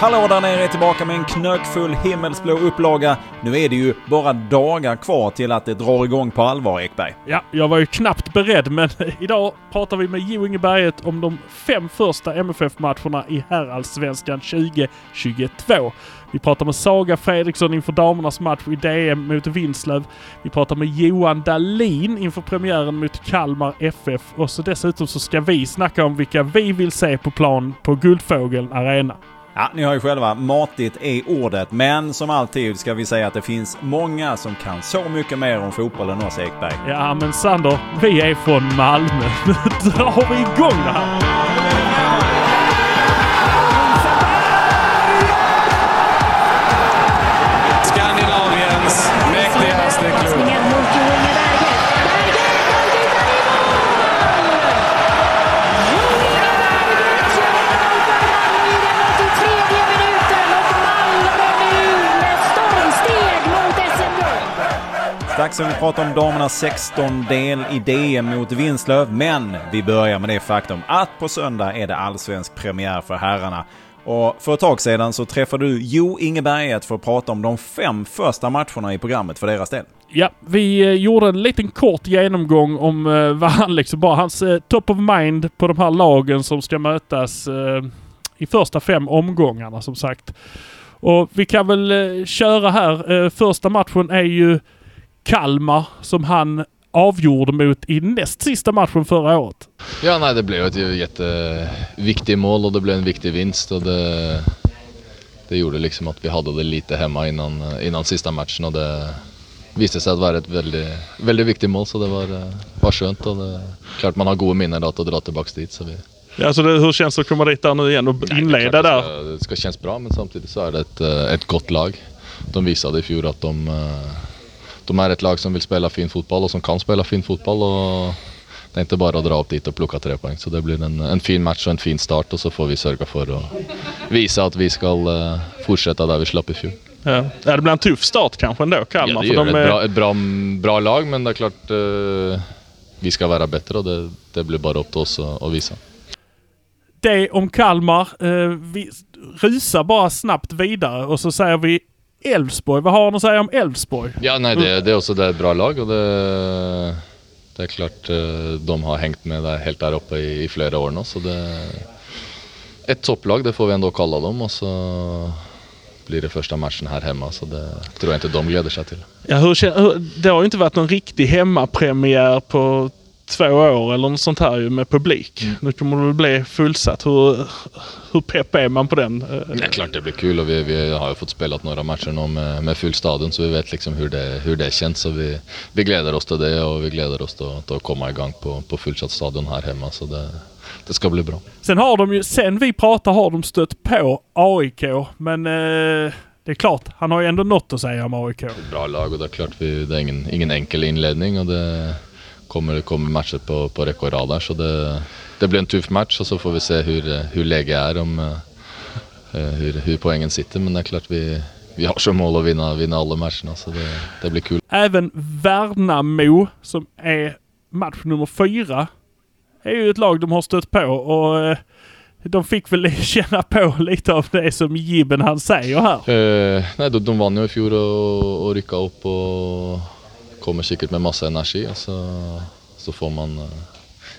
Hallå där nere är tillbaka med en knökfull himmelsblå upplaga. Nu är det ju bara dagar kvar till att det drar igång på allvar, Ekberg. Ja, jag var ju knappt beredd, men idag pratar vi med Jo Inge Berget om de fem första MFF-matcherna i Herrallsvenskan 2022. Vi pratar med Saga Fredriksson inför damernas match i DM mot Vinslöv. Vi pratar med Johan Dahlin inför premiären mot Kalmar FF. Och så dessutom så ska vi snacka om vilka vi vill se på plan på Guldfågeln Arena. Ja, ni har ju själva, matigt är ordet. Men som alltid ska vi säga att det finns många som kan så mycket mer om fotboll än oss Ekberg. Ja, men Sander, vi är från Malmö. Nu drar vi igång det här! Strax ska vi prata om damernas 16-del i DM mot Vinslöv, men vi börjar med det faktum att på söndag är det allsvensk premiär för herrarna. Och för ett tag sedan så träffade du Jo Inge Berget för att prata om de fem första matcherna i programmet för deras del. Ja, vi eh, gjorde en liten kort genomgång om eh, vad han liksom bara, hans eh, top of mind på de här lagen som ska mötas i första fem omgångarna som sagt. Och vi kan väl köra här. Första matchen är ju Kalmar som han avgjorde mot i näst sista matchen förra året. Ja, nej, det blev ett jätteviktigt mål och det blev en viktig vinst och det, det gjorde liksom att vi hade det lite hemma innan, innan sista matchen och det visade sig att vara ett väldigt, väldigt viktigt mål så det var, var skönt och det, klart man har goda minnen att dra tillbaka dit. Så vi, Ja, så det, hur känns det att komma dit där nu igen och inleda klart det där? ska, Det ska kännas bra men samtidigt så är det ett, ett gott lag. De visade i fjol att de, eh, de är ett lag som vill spela fin fotboll och som kan spela fin fotboll. Och det är inte bara att dra upp dit och plocka tre poäng. Så det blir en, en fin match och en fin start och så får vi sörja för att visa att vi ska eh, fortsätta där vi slapp i fjol. Ja. det blir en tuff start kanske ändå, Kalmar. Ja, det för gör de det. är- Ett, bra, ett bra, bra lag men det är klart eh, vi ska vara bättre och det, det blir bara upp till oss att, att visa. det om Kalmar. Eh, vi rusar bara snabbt vidare och så säger vi Elfsborg. Vad har ni att säga om Elfsborg? Ja, nej, det, det är också det är ett bra lag och det, det är klart eh, de har hängt med där, helt där uppe i, i flera år nu. Så det ett topplag, det får vi ändå kalla dem och så blir det första matchen här hemma så det tror jag inte de gläder sig till. Ja, hur, hur, det har ju inte varit någon riktig hemmapremiär på två år eller något sånt här ju med publik. Nu kommer det bli fullsatt. Hur, hur pepp är man på den? Det är klart det blir kul och vi, vi har ju fått spela några matcher nu med, med full stadion så vi vet liksom hur det, hur det känns så vi, vi gläder oss till det och vi gläder oss till, till att komma igång på, på fullsatt stadion här hemma så det, det ska bli bra. Sen har de ju, sen vi pratar har de stött på AIK. Men eh, det är klart, han har ju ändå något att säga om AIK. bra lag och det är klart vi, det är ingen, ingen enkel inledning och det kommer, kommer matcher på, på räcka och rad där så det, det blir en tuff match och så får vi se hur, hur läget är om eh, hur, hur poängen sitter men det är klart vi, vi har som mål att vinna, vinna alla matcherna så det, det blir kul. Även Värnamo, som är match nummer fyra, är ju ett lag de har stött på och eh, de fick väl känna på lite av det som Jibben han säger här. Eh, nej, de, de vann ju i fjol och, och ryckade upp och kommer säkert med massa energi och så, så får man eh,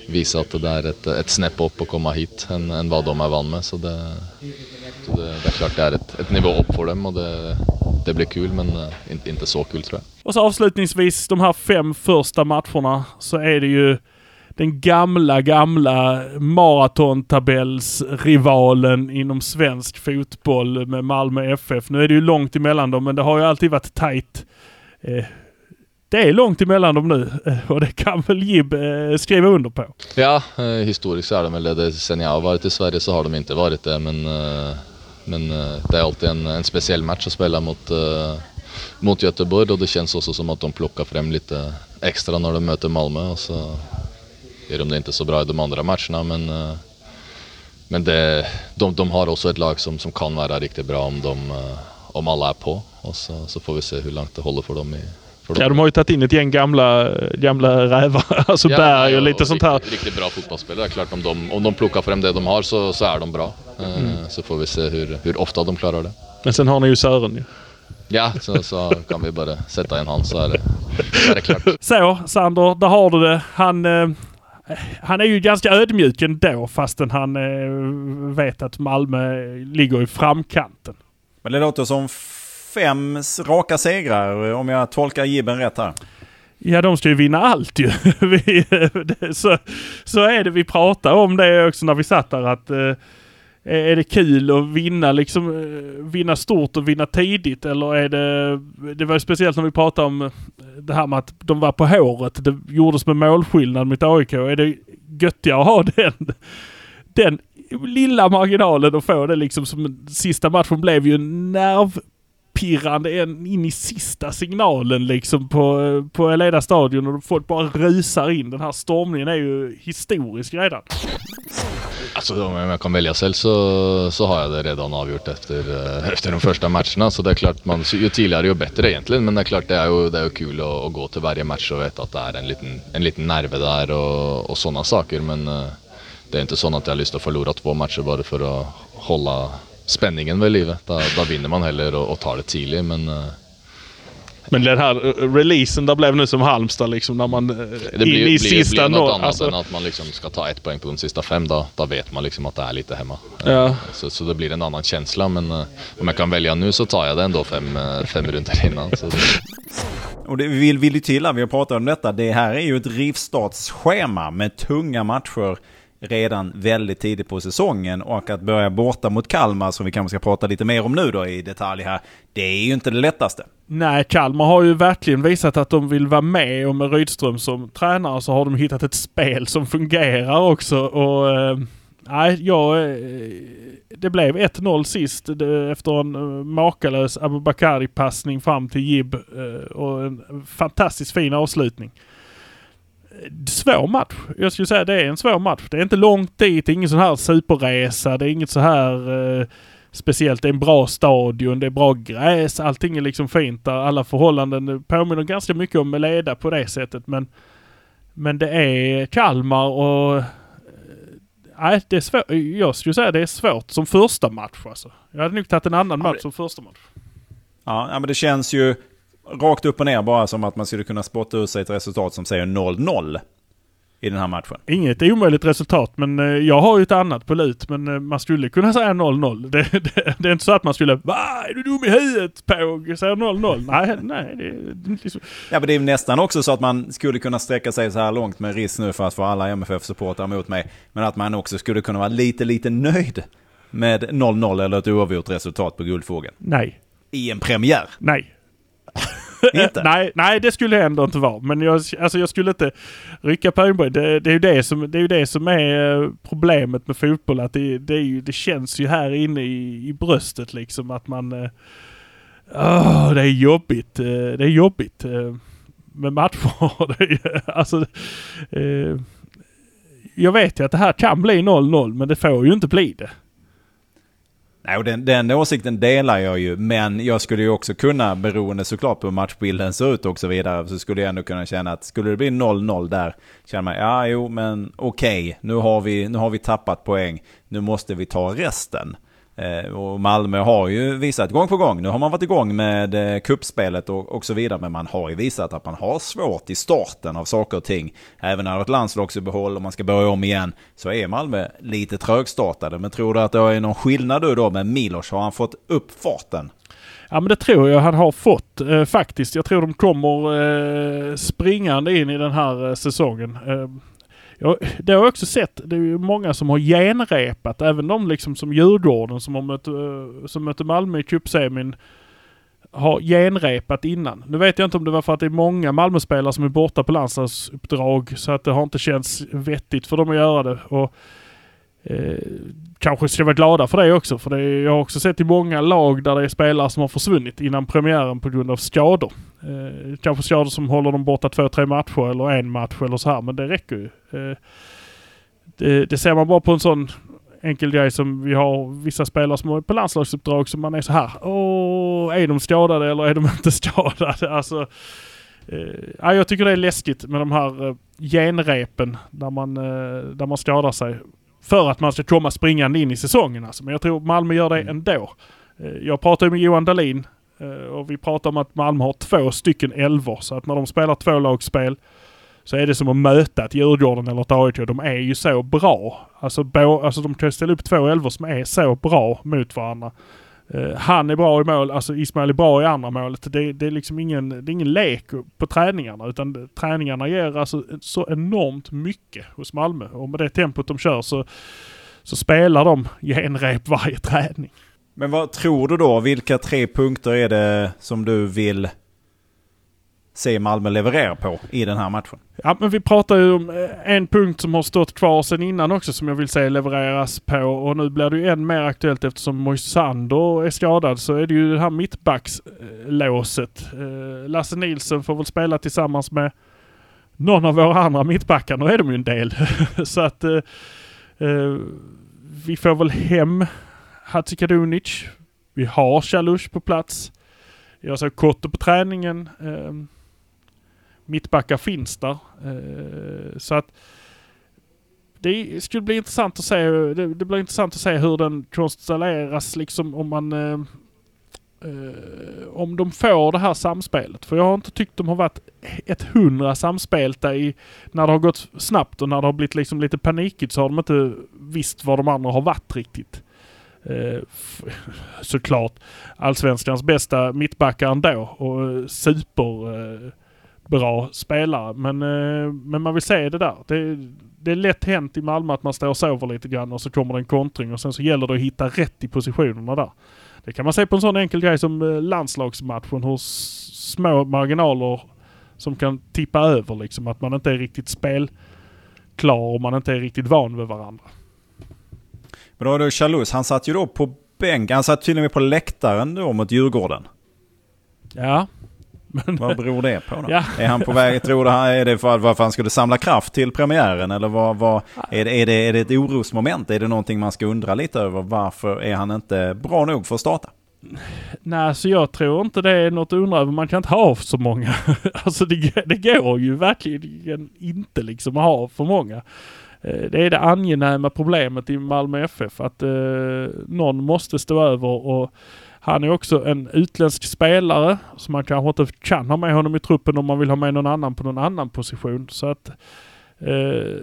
visa att det är ett, ett snäpp upp och komma hit än, än vad de är van med. Så det, så det, det är klart det är ett, ett nivå upp för dem och det, det blir kul men eh, inte, inte så kul tror jag. Och så avslutningsvis, de här fem första matcherna, så är det ju den gamla, gamla maratontabellsrivalen inom svensk fotboll med Malmö FF. Nu är det ju långt emellan dem, men det har ju alltid varit tajt. Eh, det är långt emellan dem nu eh, och det kan väl Jib eh, skriva under på. Ja, eh, historiskt så är de väl det. Sen jag har varit i Sverige så har de inte varit det men, men det är alltid en, en speciell match att spela mot, mot Göteborg och det känns också som att de plockar fram lite extra när de möter Malmö och så gör de det inte så bra i de andra matcherna men, men det, de, de har också ett lag som, som kan vara riktigt bra om, de, om alla är på och så, så får vi se hur långt det håller för dem i för dem. Ja, de har ju tagit in ett gäng gamla, gamla rävar. Alltså Berg och lite sånt här. Riktigt, riktigt bra fotbollsspelare. Klart om de, om de plockar fram det de har så, så är de bra. Eh, Så får vi se hur, hur ofta de klarar det. Men sen har ni ju Sören ju. Ja, så, så kan vi bara sätta in han så är det, så är det klart. Så, Sander, där har du det. Han, eh, han är ju ganska ödmjuk ändå fastän han eh, vet att Malmö ligger i framkanten. Men det låter som fem raka segrar om jag tolkar Jibben rätt här. Ja, de ska ju vinna allt ju. Vi, det- så, så är det. Vi pratade om det också när vi satt där att eh, är det kul att vinna liksom, eh, vinna stort och vinna tidigt eller är det... Det var ju speciellt när vi pratade om eh, det här med att de var på håret. Det gjordes med målskillnad mot AIK. Är det göttigare att ha den, den lilla marginalen och få det liksom som sista matchen blev ju nerv pirrande än in i sista signalen liksom på, på Eleda stadion och folk bara rusar in. Den här stormningen är ju historisk redan. Alltså, om jag kan välja själv så, så har jag det redan avgjort efter, eh, efter de första matcherna. Så det är klart, man, ju tidigare ju bättre egentligen. Men det är klart, det är ju, det är ju kul att, att gå till varje match och veta att det är en liten, en liten nerve där och, och sådana saker. Men eh, det är inte så att jag har lust att förlora två matcher bara för att hålla spänningen vid livet. Då, då vinner man hellre och, och tar det tidigt. Men eh, Men den här eh, releasen där blev nu som Halmstad liksom när man eh, det in blir, i blir, sista blir något noll. annat Alltså, än att man liksom ska ta ett poäng på de sista fem. Då, då vet man liksom att det är lite hemma. Ja. Så, så det blir en annan känsla. Men om jag kan välja nu så tar jag det ändå fem, fem runder innan. Så Och det vill, vill ju till att vi har pratat om detta. Det här är ju ett rivstartsschema med tunga matcher redan väldigt tidigt på säsongen. Och att börja borta mot Kalmar, som vi kanske ska prata lite mer om nu då i detalj här, det är ju inte det lättaste. Nej, Kalmar har ju verkligen visat att de vill vara med och med Rydström som tränare så har de hittat ett spel som fungerar också. Och eh, nej, jag... Eh, det blev 1-0 sist det, efter en eh, makalös Abubakari-passning fram till Jib eh, och en fantastiskt fin avslutning. Svår match. Jag skulle säga det är en svår match. Det är inte långt dit, det är ingen sån här superresa, det är inget så här... Eh, Speciellt, det är en bra stadion, det är bra gräs, allting är liksom fint där. Alla förhållanden påminner ganska mycket om Meleda på det sättet. Men, men det är Kalmar och... eh, Nej, det är svårt. Jag skulle säga det är svårt som första match alltså. Jag hade nog tagit en annan match som första match. Ja, ja, men det känns ju rakt upp och ner bara som att man skulle kunna spotta ut sig ett resultat som säger 0-0 i den här matchen. Inget omöjligt resultat, men eh, jag har ju ett annat på lut. Men eh, man skulle kunna säga 0-0. Det, det, det är inte så att man skulle Va? Är du dum i huvudet Påg? Säger 0-0? Nej, nej. Det, det, liksom- Ja, men det är nästan också så att man skulle kunna sträcka sig så här långt med risk nu för att få alla MFF-supportrar mot mig. Men att man också skulle kunna vara lite, lite nöjd med 0-0 eller ett oavgjort resultat på Guldfågeln. nej. I en premiär. Nej. Inte? nej, nej, det skulle jag ändå inte vara. Men jag, alltså jag skulle inte rycka på ögonbrynen. Det, det, är ju det, som, det är ju det som är eh, problemet med fotboll. Att det, det, är ju, det känns ju här inne i, i bröstet liksom att man... eh, det är jobbigt. Eh, det är jobbigt eh, med matcher. Alltså, eh, jag vet ju att det här kan bli 0-0 men det får ju inte bli det. Nej, och den, den åsikten delar jag ju. Men jag skulle ju också kunna, beroende såklart på hur matchbilden ser ut och så vidare, så skulle jag ändå kunna känna att skulle det bli 0-0 där, känner man ja, jo, men okej, nu, har vi, nu har vi tappat poäng, nu måste vi ta resten. Eh, och Malmö har ju visat gång på gång, nu har man varit igång med eh, kuppspelet och, och så vidare, men man har ju visat att man har svårt i starten av saker och ting. Även när ett landslagsuppehåll och man ska börja om igen, så är Malmö lite trögstartade. Men tror du att det är någon skillnad då, då med Milos? Har han fått upp farten? Ja men det tror jag han har fått eh, faktiskt. Jag tror de kommer eh, springande in i den här eh, säsongen. Eh, jag, det har jag också sett. Det är ju många som har genrepat. Även de liksom som Djurgården som, har mött, eh, som mötte Malmö i cupsemin har genrepat innan. Nu vet jag inte om det var för att det är många Malmöspelare som är borta på landslagsuppdrag så att det har inte känts vettigt för dem att göra det. Och, eh, kanske ska vara glada för det också. För det är, jag har också sett i många lag där det är spelare som har försvunnit innan premiären på grund av skador. Eh, kanske skador som håller dem borta två, tre matcher eller en match eller så här. Men det räcker ju. Eh, det, det ser man bara på en sån enkel grej som vi har vissa spelare som är på landslagsuppdrag som man är så här. Åh, är de skadade eller är de inte skadade? Alltså, eh, jag tycker det är läskigt med de här eh, genrepen där man, eh, där man skadar sig för att man ska komma springande in i säsongen. Alltså. Men jag tror Malmö gör det ändå. Eh, Jag pratade med Johan Dahlin eh, och vi pratade om att Malmö har två stycken elvor. Så att när de spelar tvålagsspel så är det som att möta ett Djurgården eller ett AIK. De är ju så bra. Alltså, bo, alltså de kan ställa upp två elvor som är så bra mot varandra. Eh, han är bra i mål, alltså Ismail är bra i andra målet. Det, det är liksom ingen, det är ingen lek på träningarna utan träningarna ger alltså så enormt mycket hos Malmö. Och med det tempot de kör så, så spelar de genrep varje träning. Men vad tror du då? Vilka tre punkter är det som du vill se Malmö leverera på i den här matchen? Ja, men vi pratar ju om eh, en punkt som har stått kvar sedan innan också som jag vill se levereras på och nu blir det ju än mer aktuellt eftersom Moisander är skadad så är det ju det här mittbackslåset. Eh, Lasse Nilsson får väl spela tillsammans med någon av våra andra mittbackar. Nu är de ju en del. så att eh, eh, vi får väl hem Hatzikadunic. Vi har Chalush på plats. Jag såg Kotte på träningen. Eh, mittbackar finns där. Eh, så att det skulle bli intressant att se, det, det blir intressant att se hur den konstelleras liksom om man eh, eh, om de får det här samspelet. För jag har inte tyckt de har varit ett hundra samspelta i när det har gått snabbt och när det har blivit liksom lite panikigt så har de inte visst var de andra har varit riktigt. Uh, såklart allsvenskans bästa mittbackar ändå och eh, super Uh, bra spelare. Men, eh, men man vill se det där. Det, det är lätt hänt i Malmö att man står och sover lite grann och så kommer det en kontring och sen så gäller det att hitta rätt i positionerna där. Det kan man se på en sån enkel grej som eh, landslagsmatchen. Hur små marginaler som kan tippa över liksom. Att man inte är riktigt spelklar och man inte är riktigt van vid varandra. Men då är det Chalus, han satt ju då på bänk, han satt till och med på läktaren då mot Djurgården. Ja. Men, Vad beror det på då? Ja. Är han på väg, tror du, är det för varför han skulle samla kraft till premiären? Eller vad, vad, är, det, är, det, är det ett orosmoment? Är det någonting man ska undra lite över? Varför är han inte bra nog för att starta? Nej, så jag tror inte det är något att undra över. Man kan inte ha för många. alltså det, det går ju verkligen inte liksom att ha för många. Eh, Det är det angenäma problemet i Malmö FF. Att eh, någon måste stå över och han är också en utländsk spelare. Så man kanske inte kan ha med honom i truppen om man vill ha med någon annan på någon annan position. Så att eh,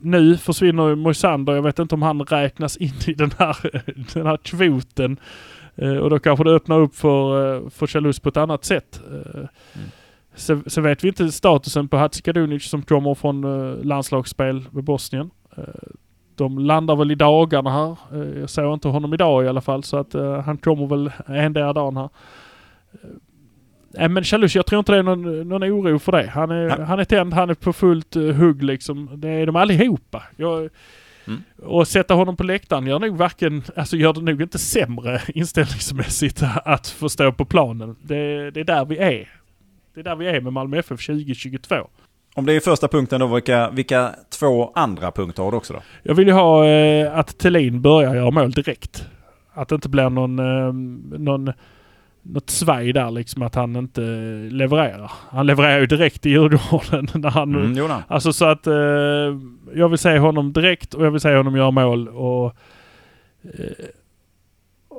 nu försvinner Moisander. Jag vet inte om han räknas in i den här, den här kvoten. Eh, och då kanske det öppnar upp för, eh, för Chalus på ett annat sätt. Eh, så, så vet vi inte statusen på Hadzikadunic som kommer från eh, landslagsspel med Bosnien. De landar väl i dagarna här. Eh, jag såg inte honom idag i alla fall så att eh, han kommer väl endera dagen här. Eh, men Chalus, jag tror inte det är någon, någon oro för det. Han är, Nej. han är tänd, han är på fullt uh, hugg liksom. Det är de allihopa. Jag, Mm. och sätta honom på läktaren gör nog varken, alltså gör det nog inte sämre inställningsmässigt att få stå på planen. Det, det är där vi är. Det är där vi är med Malmö FF 2022. Om det är första punkten då, vilka, vilka två andra punkter har du också då? Jag vill ju ha eh, att Thelin börjar göra mål direkt. Att det inte blir någon, eh, någon något svaj där liksom att han inte levererar. Han levererar ju direkt i Djurgården när han Mm, jo då. Alltså så att eh, jag vill se honom direkt och jag vill se honom göra mål och... Eh,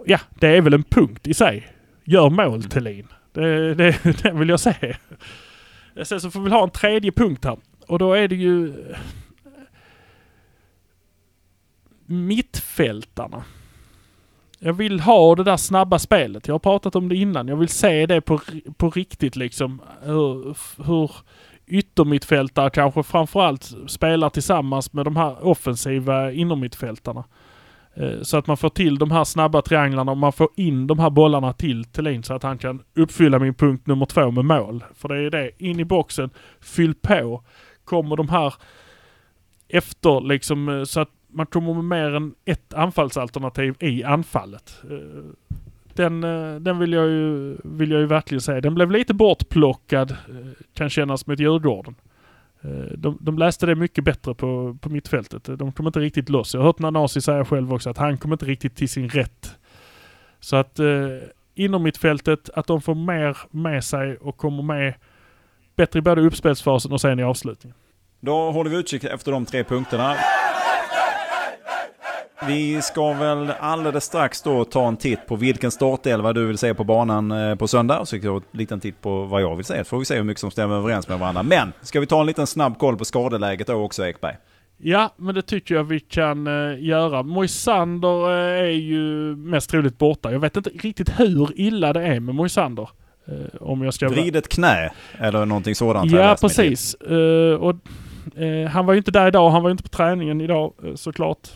ja, det är väl en punkt i sig. Gör mål Thelin. Det, det, det vill jag se. Sen så får vi ha en tredje punkt här. Och då är det ju... Eh, mittfältarna. Jag vill ha det där snabba spelet. Jag har pratat om det innan. Jag vill se det på, på riktigt liksom. Hur, hur yttermittfältare kanske framförallt spelar tillsammans med de här offensiva innermittfältarna. Mm. Eh, så att man får till de här snabba trianglarna och man får in de här bollarna till Thelin så att han kan uppfylla min punkt nummer två med mål. För det är det, in i boxen, fyll på. Kommer de här efter liksom eh, så att man kommer med mer än ett anfallsalternativ i anfallet. Eh, den, den vill, jag ju, vill jag ju verkligen säga. Den blev lite bortplockad, kan kännas med Djurgården. Eh, de, de läste det mycket bättre på, på mittfältet. Eh, de kom inte riktigt loss. Jag har hört Nanasi säga själv också att han kom inte riktigt till sin rätt. Så att eh, inom mittfältet, att de får mer med sig och kommer med bättre i både uppspelsfasen och sen i avslutningen. Då håller vi utkik efter de tre punkterna. Vi ska väl alldeles strax då ta en titt på vilken startelva du vill se på banan eh, på söndag. Och så ska vi ta en liten titt på vad jag vill se. Så får vi se hur mycket som stämmer överens med varandra. Men ska vi ta en liten snabb koll på skadeläget då också Ekberg? Ja, men det tycker jag vi kan uh, göra. Moisander uh, är ju mest troligt borta. Jag vet inte riktigt hur illa det är med Moisander. Om jag ska... Vridet knä eller någonting sådant? Ja, precis. och, han var ju inte där idag. Han var ju inte på träningen idag såklart.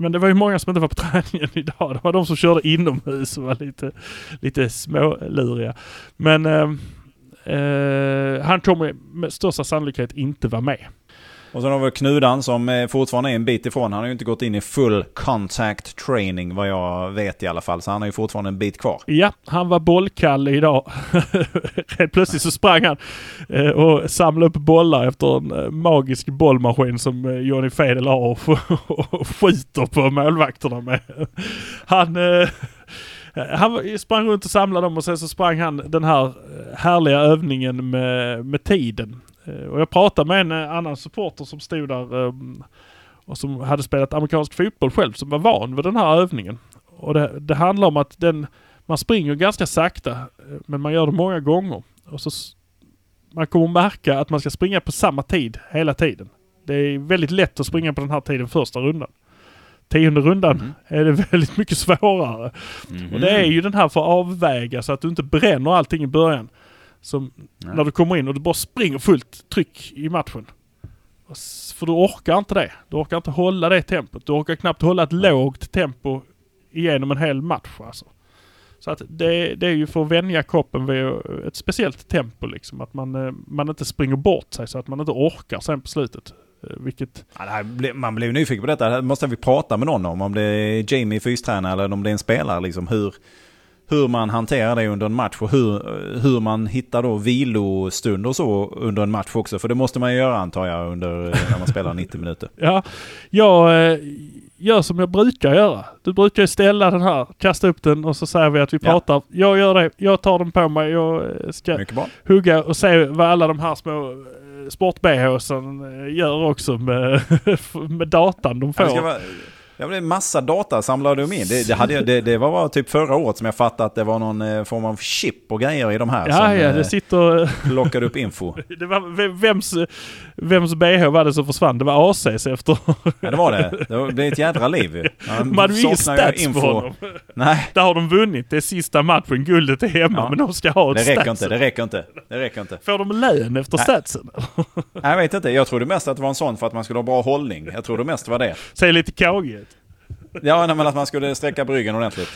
Men det var ju många som inte var på träningen idag. Det var de som körde inomhus och var lite, lite småluriga. Men ehm, eh, han kommer med största sannolikhet inte vara med. Och sen har vi Knudan som fortfarande är en bit ifrån. Han har ju inte gått in i full contact training vad jag vet i alla fall. Så han har ju fortfarande en bit kvar. Ja, han var bollkall idag. Helt plötsligt så sprang han eh, och samlade upp bollar efter en eh, magisk bollmaskin som eh, Johnny Fedel har och skjuter på målvakterna med. Han han sprang runt och samlade dem och sen så sprang han den här härliga övningen med, med tiden. Eh, och jag pratade med en eh, annan supporter som stod där ehm, och som hade spelat amerikansk fotboll själv, som var van vid den här övningen. Och det, det handlar om att den, man springer ganska sakta, eh, men man gör det många gånger. Och så man kommer märka att man ska springa på samma tid hela tiden. Det är väldigt lätt att springa på den här tiden första rundan. Tionde rundan mm. är det väldigt mycket svårare. Mm. Och det är ju den här för att avväga så att du inte bränner allting i början. Som Nej. när du kommer in och du bara springer fullt tryck i matchen. För du orkar inte det. Du orkar inte hålla det tempot. Du orkar knappt hålla ett lågt tempo igenom en hel match alltså. Så att det, det är ju för att vänja kroppen vid ett speciellt tempo liksom. Att man, eh, man inte springer bort sig så att man inte orkar sen på slutet. Eh, vilket... Ja, här, man blir ju nyfiken på detta. Det måste vi prata med någon om. Om det är Jamie fystränare eller om det är en spelare. Liksom hur, hur man hanterar det under en match och hur, hur man hittar då vilostunder och så under en match också. För det måste man ju göra antar jag under, när man spelar 90 minuter. Ja, jag eh, gör som jag brukar göra. Du brukar ju ställa den här, kasta upp den och så säger vi att vi pratar. Ja. Jag gör det, jag tar den på mig, jag eh, ska hugga och se vad alla de här små eh, sport-bhsen gör också med, med datan de får. Ja, det är massa data samlade de in. Det, det, hade jag, det, det var typ förra året som jag fattade att det var någon eh, form av chip och grejer i de här. Ja, som, ja, det eh, sitter... Plockade upp info. det var, vems, vems BH var det som försvann? Det var ACs efter... ja, det var det. Det blev ett jädra liv. Man, Man vill stats info. på honom. Nej. Där har de vunnit. Det är sista matchen. Guldet är hemma. Ja. Men de ska ha ett det räcker statsen. inte. Det räcker inte. Det räcker inte. Får de lön efter Nej. statsen? jag vet inte. Jag trodde mest att det var en sån för att man skulle ha bra hållning. Jag tror det mest var det. Säg lite kagigt. Ja, nej, men att man skulle sträcka bryggen ordentligt.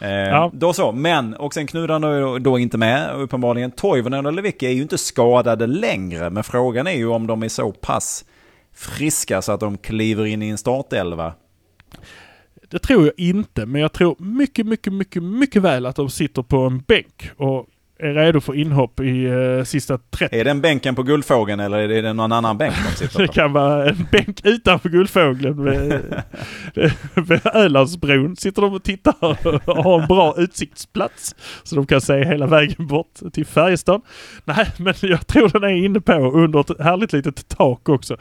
Eh, ja. Då så, men och sen Knudan då, då inte med uppenbarligen. Toivonen och Lewicki är ju inte skadade längre, men frågan är ju om de är så pass friska så att de kliver in i en startelva. Det tror jag inte, men jag tror mycket, mycket, mycket, mycket väl att de sitter på en bänk och är redo för inhopp i uh, sista 30. Är den bänken på Guldfågeln eller är det någon annan bänk de sitter på? det kan vara en bänk utanför Guldfågeln vid, vid Ölandsbron. Sitter de och tittar och har en bra utsiktsplats. Så de kan se hela vägen bort till Färjestad. Nej, men jag tror den är inne på under ett härligt litet tak också.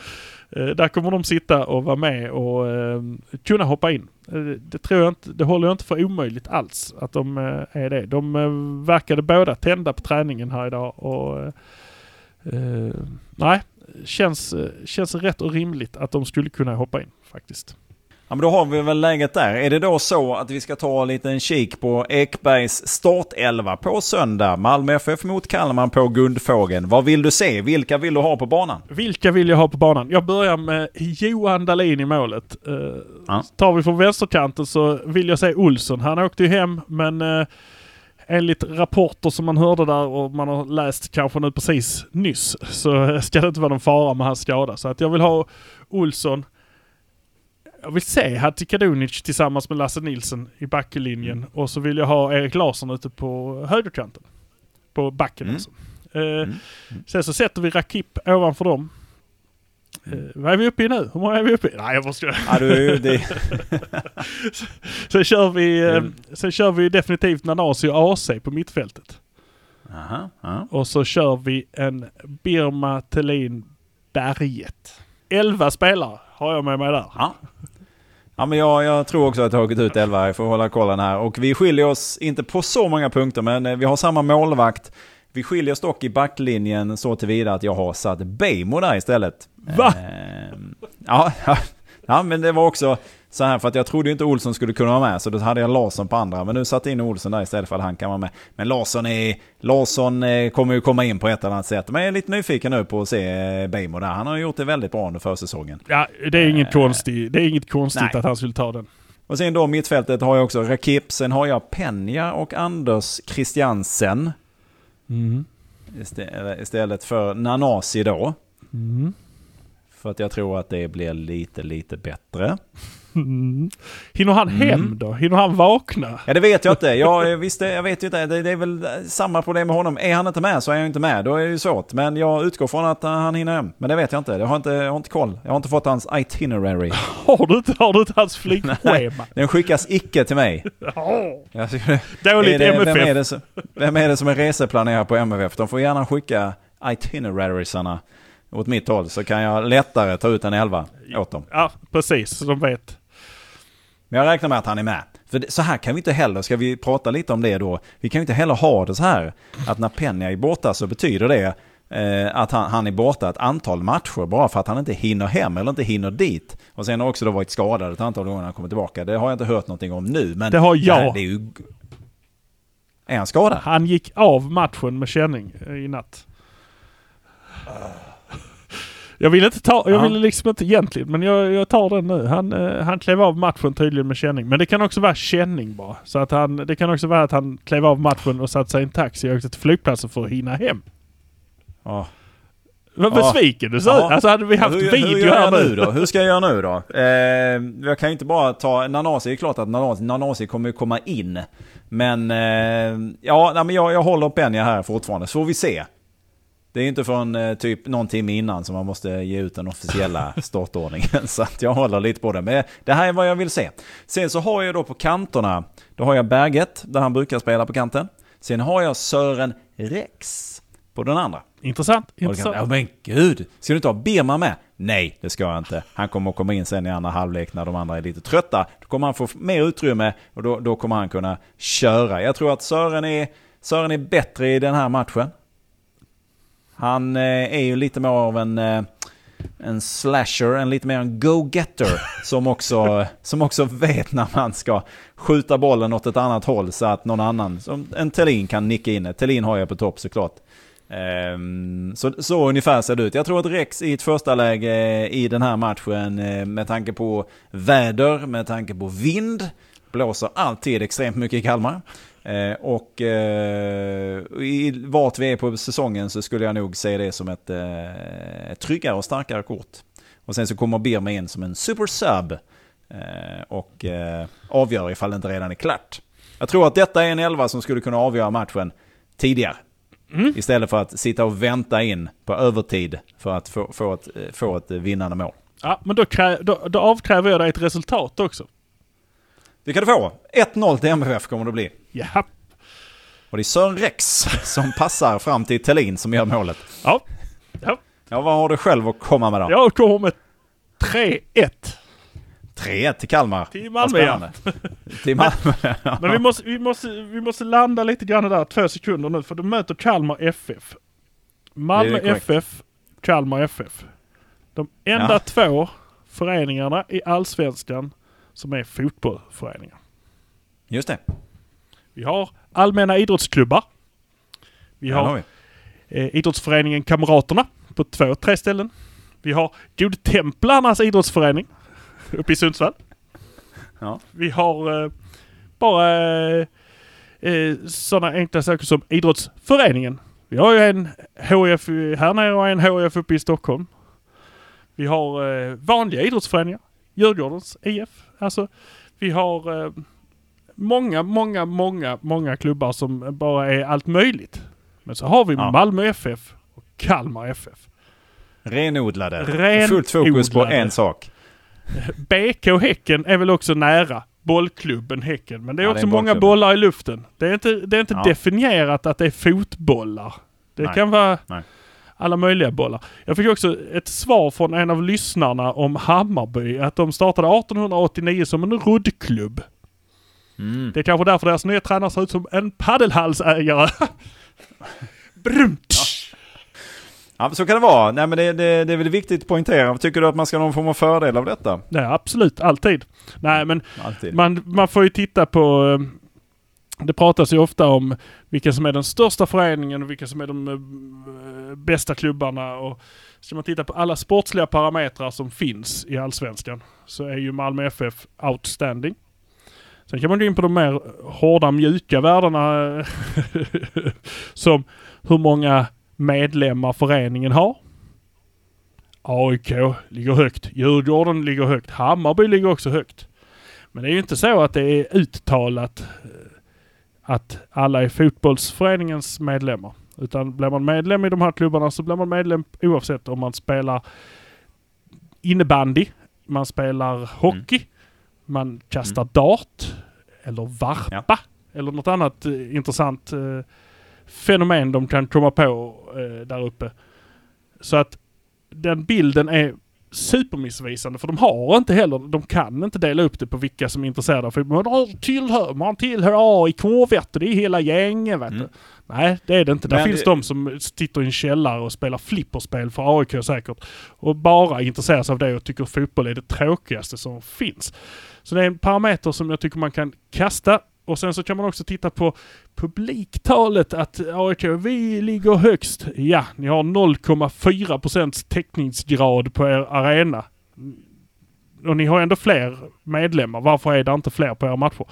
Eh, där kommer de sitta och vara med och ehm, kunna hoppa in. Eh, det tror jag inte, det håller jag inte för omöjligt alls att de eh, är det. De verkade båda tända på träningen här idag och nej, känns, känns rätt och rimligt att de skulle kunna hoppa in faktiskt. Ja, men då har vi väl läget där. Är det då så att vi ska ta en liten kik på Ekbergs startelva på söndag? Malmö FF mot Kalmar på Guldfågeln. Vad vill du se? Vilka vill du ha på banan? Vilka vill jag ha på banan? Jag börjar med Johan Dahlin i målet. Uh, ja. Tar vi från vänsterkanten så vill jag se Olsson. Han åkte ju hem men uh, enligt rapporter som man hörde där och man har läst kanske nu precis nyss så ska det inte vara någon fara med hans skada. Så att jag vill ha Olsson. Jag vill se Hadzi tillsammans med Lasse Nilsson i backlinjen mm. och så vill jag ha Erik Larsson ute på högerkanten. På backen mm. alltså. Eh, mm. mm. Sen så sätter vi Rakip ovanför dem. Mm. Eh, vad är vi uppe i nu? Hur många är vi uppe i? Nej jag måste... Ja, du, det... sen, kör vi, eh, sen kör vi definitivt Nanasi och AC på mittfältet. Aha, aha. Och så kör vi en Birma Thelin Berget. Elva spelare har jag med mig där. Ja. Ja, men jag, jag tror också att jag har tagit ut 11. Jag får hålla kollen här. Och vi skiljer oss inte på så många punkter, men eh, vi har samma målvakt. Vi skiljer oss dock i backlinjen så tillvida att jag har satt Bejmo där istället. Va? Ja, ja, ja, men det var också så här för att jag trodde inte Olsson skulle kunna vara med. Så då hade jag Larsson på andra. Men nu satte jag in Olsson där istället för att han kan vara med. Men Larsson, är, Larsson eh, kommer ju komma in på ett eller annat sätt. Men jag är lite nyfiken nu på att se eh, Bejmo där. Han har gjort det väldigt bra under försäsongen. Ja, det är inget konstigt. Det är inget konstigt nej. att han skulle ta den. Och sen då mittfältet har jag också Rakip. Sen har jag Penja och Anders Christiansen. Mm. Istället- Istället för Nanasi då. Mm. För att jag tror att det blir lite, lite bättre. Mm. Hinner han Mm. hem då? Hinner han vakna? Ja det vet jag inte. Jag, visst, jag vet ju inte. Det, det är väl samma problem med honom. Är han inte med så är han ju inte med. Då är det ju svårt. Men jag utgår från att han hinner hem. Men det vet jag inte. Jag har inte, jag har inte koll. Jag har inte fått hans itinerary. Har du inte, har du inte hans flygschema? Den skickas icke till mig. Ja. Jag Dåligt det, vem, är MFF. det som, vem är det som är reseplanerare på MFF? De får gärna skicka itinerariesarna åt mitt håll. Så kan jag lättare ta ut en elva åt dem. Ja, precis. Så de vet. Men jag räknar med att han är med. För så här kan vi inte heller, ska vi prata lite om det då? Vi kan ju inte heller ha det så här att när Penja är borta så betyder det eh, att han, han är borta ett antal matcher bara för att han inte hinner hem eller inte hinner dit. Och sen har också då varit skadad ett antal gånger när han kommer tillbaka. Det har jag inte hört någonting om nu. Men Det har jag. här, det är, ju, är han skadad? Han gick av matchen med känning eh, i natt. Jag vill inte ta, jag Ja. vill liksom inte egentligen, men jag, jag tar den nu. Han, eh, han klev av matchen tydligen med känning. Men det kan också vara känning bara. Så att han, det kan också vara att han klev av matchen och satte sig i en taxi och åkte till flygplatsen för att hinna hem. Ja. Vad besviken du ser Ja. Alltså hade vi haft hur, video hur här nu då? Hur ska jag göra nu då? Eh, jag kan ju inte bara ta... Nanasi, det är klart att Nanasi, Nanasi kommer ju komma in. Men eh, ja, nej, men jag, jag håller Penja här fortfarande, så får vi se. Det är inte från eh, typ någon timme innan som man måste ge ut den officiella startordningen. Så att jag håller lite på det. Men det här är vad jag vill se. Sen så har jag då på kanterna, då har jag Berget, där han brukar spela på kanten. Sen har jag Sören Rex på den andra. Intressant. Kan- intressant. Ja men gud! Ska du inte ha Birman med? Nej, det ska jag inte. Han kommer att komma in sen i andra halvlek när de andra är lite trötta. Då kommer han få mer utrymme och då, då kommer han kunna köra. Jag tror att Sören är, Sören är bättre i den här matchen. Han eh, är ju lite mer av en, eh, en slasher, en lite mer en go-getter. Som också, som också vet när man ska skjuta bollen åt ett annat håll så att någon annan, som en Thelin kan nicka in. Thelin har jag på topp såklart. Ehm, så, så ungefär ser det ut. Jag tror att Rex i ett första läge i den här matchen eh, med tanke på väder, med tanke på vind, blåser alltid extremt mycket i Kalmar. Eh, och eh, i vart vi är på säsongen så skulle jag nog se det som ett, eh, ett tryggare och starkare kort. Och sen så kommer Birma in som en super sub eh, och eh, avgör ifall det inte redan är klart. Jag tror att detta är en elva som skulle kunna avgöra matchen tidigare. Istället för att sitta och vänta in på övertid för att få, få, ett, eh, få ett vinnande mål. Ja, men då, krä, då, då avkräver jag dig ett resultat också. Det kan du få. 1-0 till MFF kommer det bli. Ja. Och det är Sören Rex som passar fram till Tellin som gör målet. Ja. ja. Ja, vad har du själv att komma med då? Jag kommer med 3-1. 3-1 till Kalmar. Till Malmö, ja. till Malmö. Men vi måste, vi, måste, vi måste landa lite grann där, två sekunder nu, för de möter Kalmar FF. Malmö. FF, Kalmar FF. De enda Ja. två föreningarna i Allsvenskan som är fotbollsföreningar. Just det. Vi har allmänna idrottsklubbar. Vi har har vi. eh, idrottsföreningen Kamraterna på två, tre ställen. Vi har Godtemplarnas idrottsförening uppe i Sundsvall. Ja. Vi har eh, bara eh, eh, sådana enkla saker som idrottsföreningen. Vi har ju en HF här nere och en HF uppe i Stockholm. Vi har eh, vanliga idrottsföreningar. Djurgårdens IF. Alltså, vi har eh, många, många, många, många klubbar som bara är allt möjligt. Men så har vi Ja. Malmö FF och Kalmar FF. Renodlade. Renodlade. Fullt fokus på en sak. BK Häcken är väl också nära bollklubben Häcken. Men det är Ja, det är också många bollar i luften. Det är inte, det är inte Ja. definierat att det är fotbollar. Det Nej. kan vara Nej. Alla möjliga bollar. Jag fick också ett svar från en av lyssnarna om Hammarby, att de startade 1889 som en roddklubb. Mm. Det är kanske därför deras nya tränare ser ut som en paddelhalsägare. Brumt! Ja, så kan det vara. Nej, men det, det, det är väl viktigt att poängtera. Tycker du att man ska ha någon form av fördel av detta? Nej, absolut. Alltid. Nej, men Alltid. man, man får ju titta på... Det pratas ju ofta om vilka som är den största föreningen och vilka som är de eh, bästa klubbarna. Och ska man titta på alla sportsliga parametrar som finns i Allsvenskan så är ju Malmö FF outstanding. Sen kan man gå in på de mer hårda mjuka värdena som hur många medlemmar föreningen har. AIK ligger högt. Djurgården ligger högt. Hammarby ligger också högt. Men det är ju inte så att det är uttalat att alla är fotbollsföreningens medlemmar. Utan blir man medlem i de här klubbarna så blir man medlem oavsett om man spelar innebandy, man spelar hockey, man kastar dart eller varpa eller något annat eh, intressant eh, fenomen de kan komma på eh, där uppe. Så att den bilden är supermissvisande för de har inte heller, de kan inte dela upp det på vilka som är intresserade av fotboll. Man tillhör, man tillhör AIK vet du, det är hela gänget vet du. Mm. Nej, det är det inte. Där Men finns det- de som sitter i en källare och spelar flipperspel för AIK säkert. Och bara intresserar sig av det och tycker fotboll är det tråkigaste som finns. Så det är en parameter som jag tycker man kan kasta. Och sen så kan man också titta på publiktalet. Att AIK, vi ligger högst. Ja, ni har 0,4 procents täckningsgrad på er arena. Och ni har ändå fler medlemmar. Varför är det inte fler på era matcher?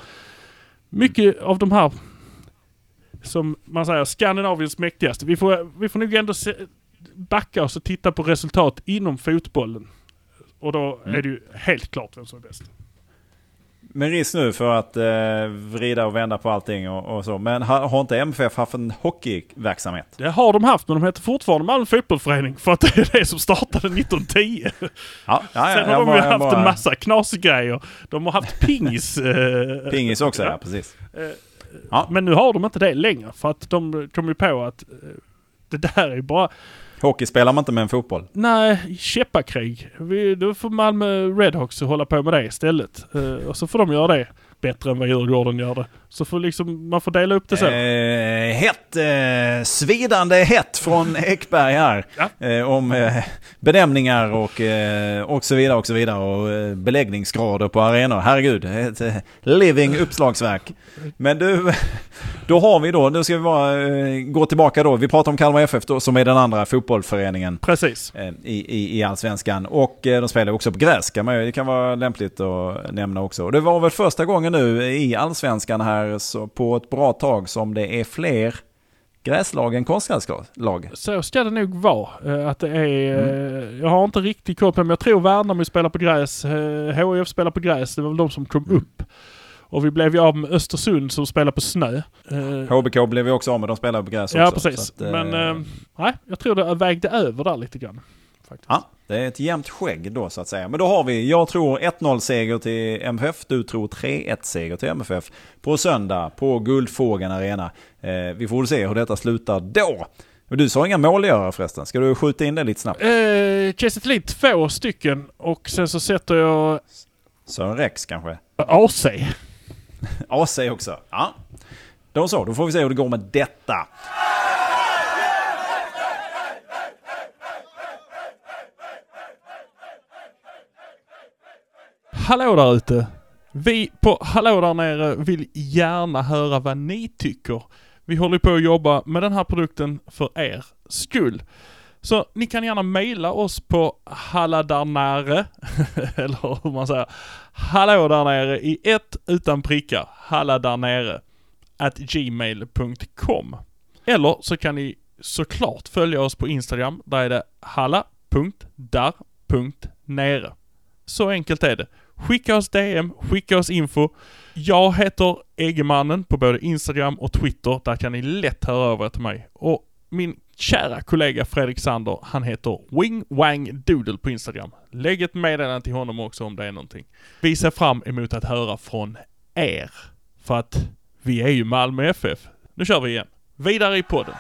Mycket av de här som man säger, Skandinaviens mäktigaste. Vi får, vi får nog ändå se, backa oss och titta på resultat inom fotbollen. Och då Mm. är det ju helt klart vem som är bäst. Med risk nu för att eh, vrida och vända på allting och, och så. Men har, har inte MFF haft en hockeyverksamhet? Det har de haft, men de heter fortfarande Malmö fotbollsförening för att det är det som startade 1910. Ja, ja, ja, Sen har de ju haft bara- en massa knasgrejer. De har haft pingis. eh, Pingis också, ja precis. Ja. Men nu har de inte det längre för att de kom ju på att eh, det där är bara, Hockey spelar man inte med en fotboll. nej, käppakrig. Vi, då får Malmö Redhawks hålla på med det istället. Eh, och så får de göra det bättre än vad Djurgården gör det. Så får liksom, man får dela upp det så. Eh, hett, eh, svidande hett från Ekberg här. Ja. Eh, om eh, benämningar och, eh, och så vidare och så vidare. Och eh, beläggningsgrader på arenor. Herregud, ett living uppslagsverk. Men du, då har vi då, nu ska vi bara eh, gå tillbaka då. Vi pratar om Kalmar FF då, som är den andra fotbollsföreningen Precis. eh, i, i, i Allsvenskan. Och eh, de spelar också på gräs kan man det kan vara lämpligt att nämna också. Och det var väl första gången nu i Allsvenskan här så på ett bra tag som det är fler gräslag än konstgräslag. Så ska det nog vara. eh, Att det är... Mm. eh, Jag har inte riktigt koll på men jag tror Värnamo spelar på gräs. eh, HIF spelar på gräs. Det var väl de som kom Mm. upp. Och vi blev ju av med Östersund som spelar på snö. Eh, HBK blev vi också av med, de spelar på gräs också. Ja, precis. Att, eh, Men eh, nej, jag tror det vägde över där lite grann. Faktiskt. Ja, det är ett jämnt skägg då så att säga. Men då har vi, jag tror 1-0 seger till MFF, du tror 3-1 seger till MFF på söndag på Guldfågeln Arena. Eh, vi får väl se hur detta slutar då. Men du sa inga målgörare förresten, ska du skjuta in det lite snabbt? Eh, Kiese Thelin två stycken och sen så sätter jag Sören Rex kanske? AC. AC också. Ja. Då så, då får vi se hur det går med detta. Hallå där ute! Vi på Hallå där nere vill gärna höra vad ni tycker. Vi håller på att jobba med den här produkten för er skull. Så ni kan gärna mejla oss på halladarnare, eller hur man säger, hallå där nere i ett utan prickar, halladarnere, at gmail.com. Eller så kan ni såklart följa oss på Instagram, där är det halla.dar.nere. Så enkelt är det. Skicka oss DM, skicka oss info. Jag heter Eggemannen på både Instagram och Twitter. Där kan ni lätt höra av er till mig. Och min kära kollega Fredrik Sander, han heter Wing Wang Doodle på Instagram. Lägg ett meddelande till honom också om det är någonting. Vi ser fram emot att höra från er. För att vi är ju Malmö FF. Nu kör vi igen. Vidare i podden.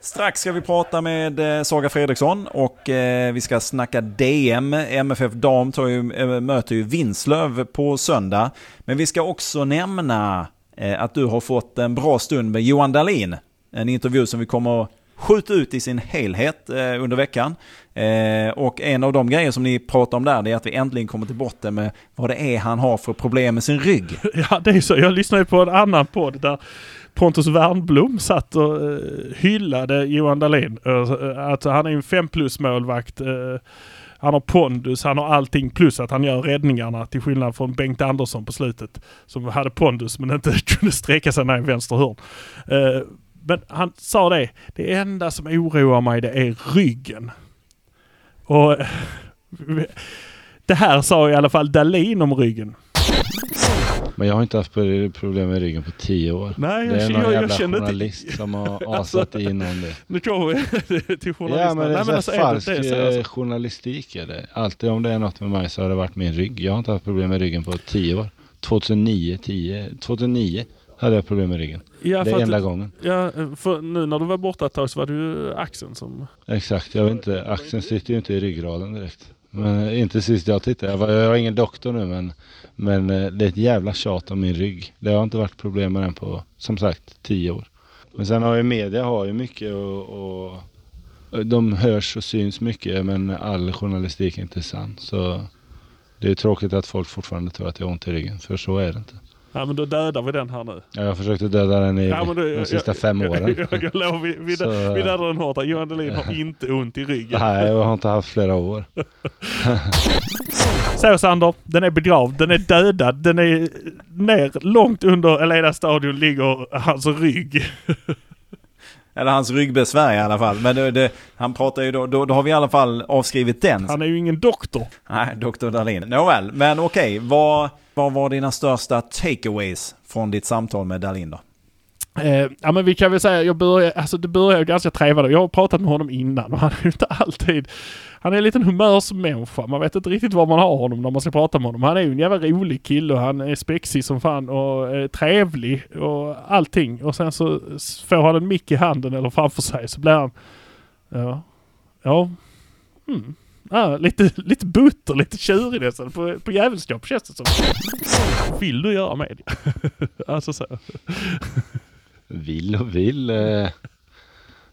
Strax ska vi prata med eh, Saga Fredriksson och eh, vi ska snacka DM. MFF Dam tar ju, eh, möter ju Vinslöv på söndag. Men vi ska också nämna Eh, att du har fått en bra stund med Johan Dahlin. En intervju som vi kommer skjuta ut i sin helhet eh, under veckan. Eh, och en av de grejer som ni pratar om där det är att vi äntligen kommer till botten med vad det är han har för problem med sin rygg. Ja, det är så. Jag lyssnade ju på en annan podd där Pontus Wernblom satt och hyllade Johan Dahlin. Alltså att han är en fem plus målvakt. Han har pondus, han har allting plus att han gör räddningarna till skillnad från Bengt Andersson på slutet. Som hade pondus men inte kunde sträcka sig ner i vänster hörn. Eh, men han sa det, det enda som oroar mig det är ryggen. Och det här sa i alla fall Dahlin om ryggen. Men jag har inte haft problem med ryggen på tio år. Nej, det är jag, någon jag, jävla jag känner journalist inte... som har asat in om det. Nu kommer vi till journalisterna. Ja men det är, Nej, men alltså, alltså, falsk det, det, alltså. journalistik är det. Alltid om det är något med mig så har det varit min rygg. Jag har inte haft problem med ryggen på tio år. 2009, 10, 2009 hade jag problem med ryggen. Ja, det är enda gången. Ja, för nu när du var borta ett tag så var det ju axeln som... Exakt, jag vet inte. Axeln sitter ju inte i ryggraden direkt. Men inte sist jag tittade. Jag, var, jag är ingen doktor nu men, men eh, det är ett jävla tjat om min rygg. Det har inte varit problem med den på, som sagt, tio år. Men sen har ju media har ju mycket och, och eh, de hörs och syns mycket men all journalistik är inte sann. Så det är tråkigt att folk fortfarande tror att jag har ont i ryggen, för så är det inte. Ja men då dödar vi den här nu. Ja, jag försökte döda den i ja, du, de sista jag, fem åren. Jag, jag, jag vi, vi, Så, vi dödar den hårt. Johan Dahlin har inte ont i ryggen. Nej, jag har inte haft flera år. Så Sander, den är begravd, den är dödad, den är ner långt under Eleda stadion ligger hans rygg. Eller hans ryggbesvär i alla fall. Men det, det, han pratar ju då, då, då har vi i alla fall avskrivit den. Han är ju ingen doktor. Nej, doktor Dahlin. Nåväl, men okej. Okay, vad, vad var dina största takeaways från ditt samtal med Dahlin då? Eh, ja men vi kan väl säga, jag börjar, alltså det börjar ganska trevande. Jag har pratat med honom innan och han är ju inte alltid... Han är en liten humörsmänniska. Man vet inte riktigt var man har honom när man ska prata med honom. Han är ju en jävla rolig kille och han är spexig som fan och eh, trevlig och allting. Och sen så får han en mick i handen eller framför sig så blir han... Ja. Ja. Mm. Ja, lite, lite butter, lite tjurig nästan. På, på jävelskap känns det som. Vill du göra media? alltså så. Vill och vill. Eh,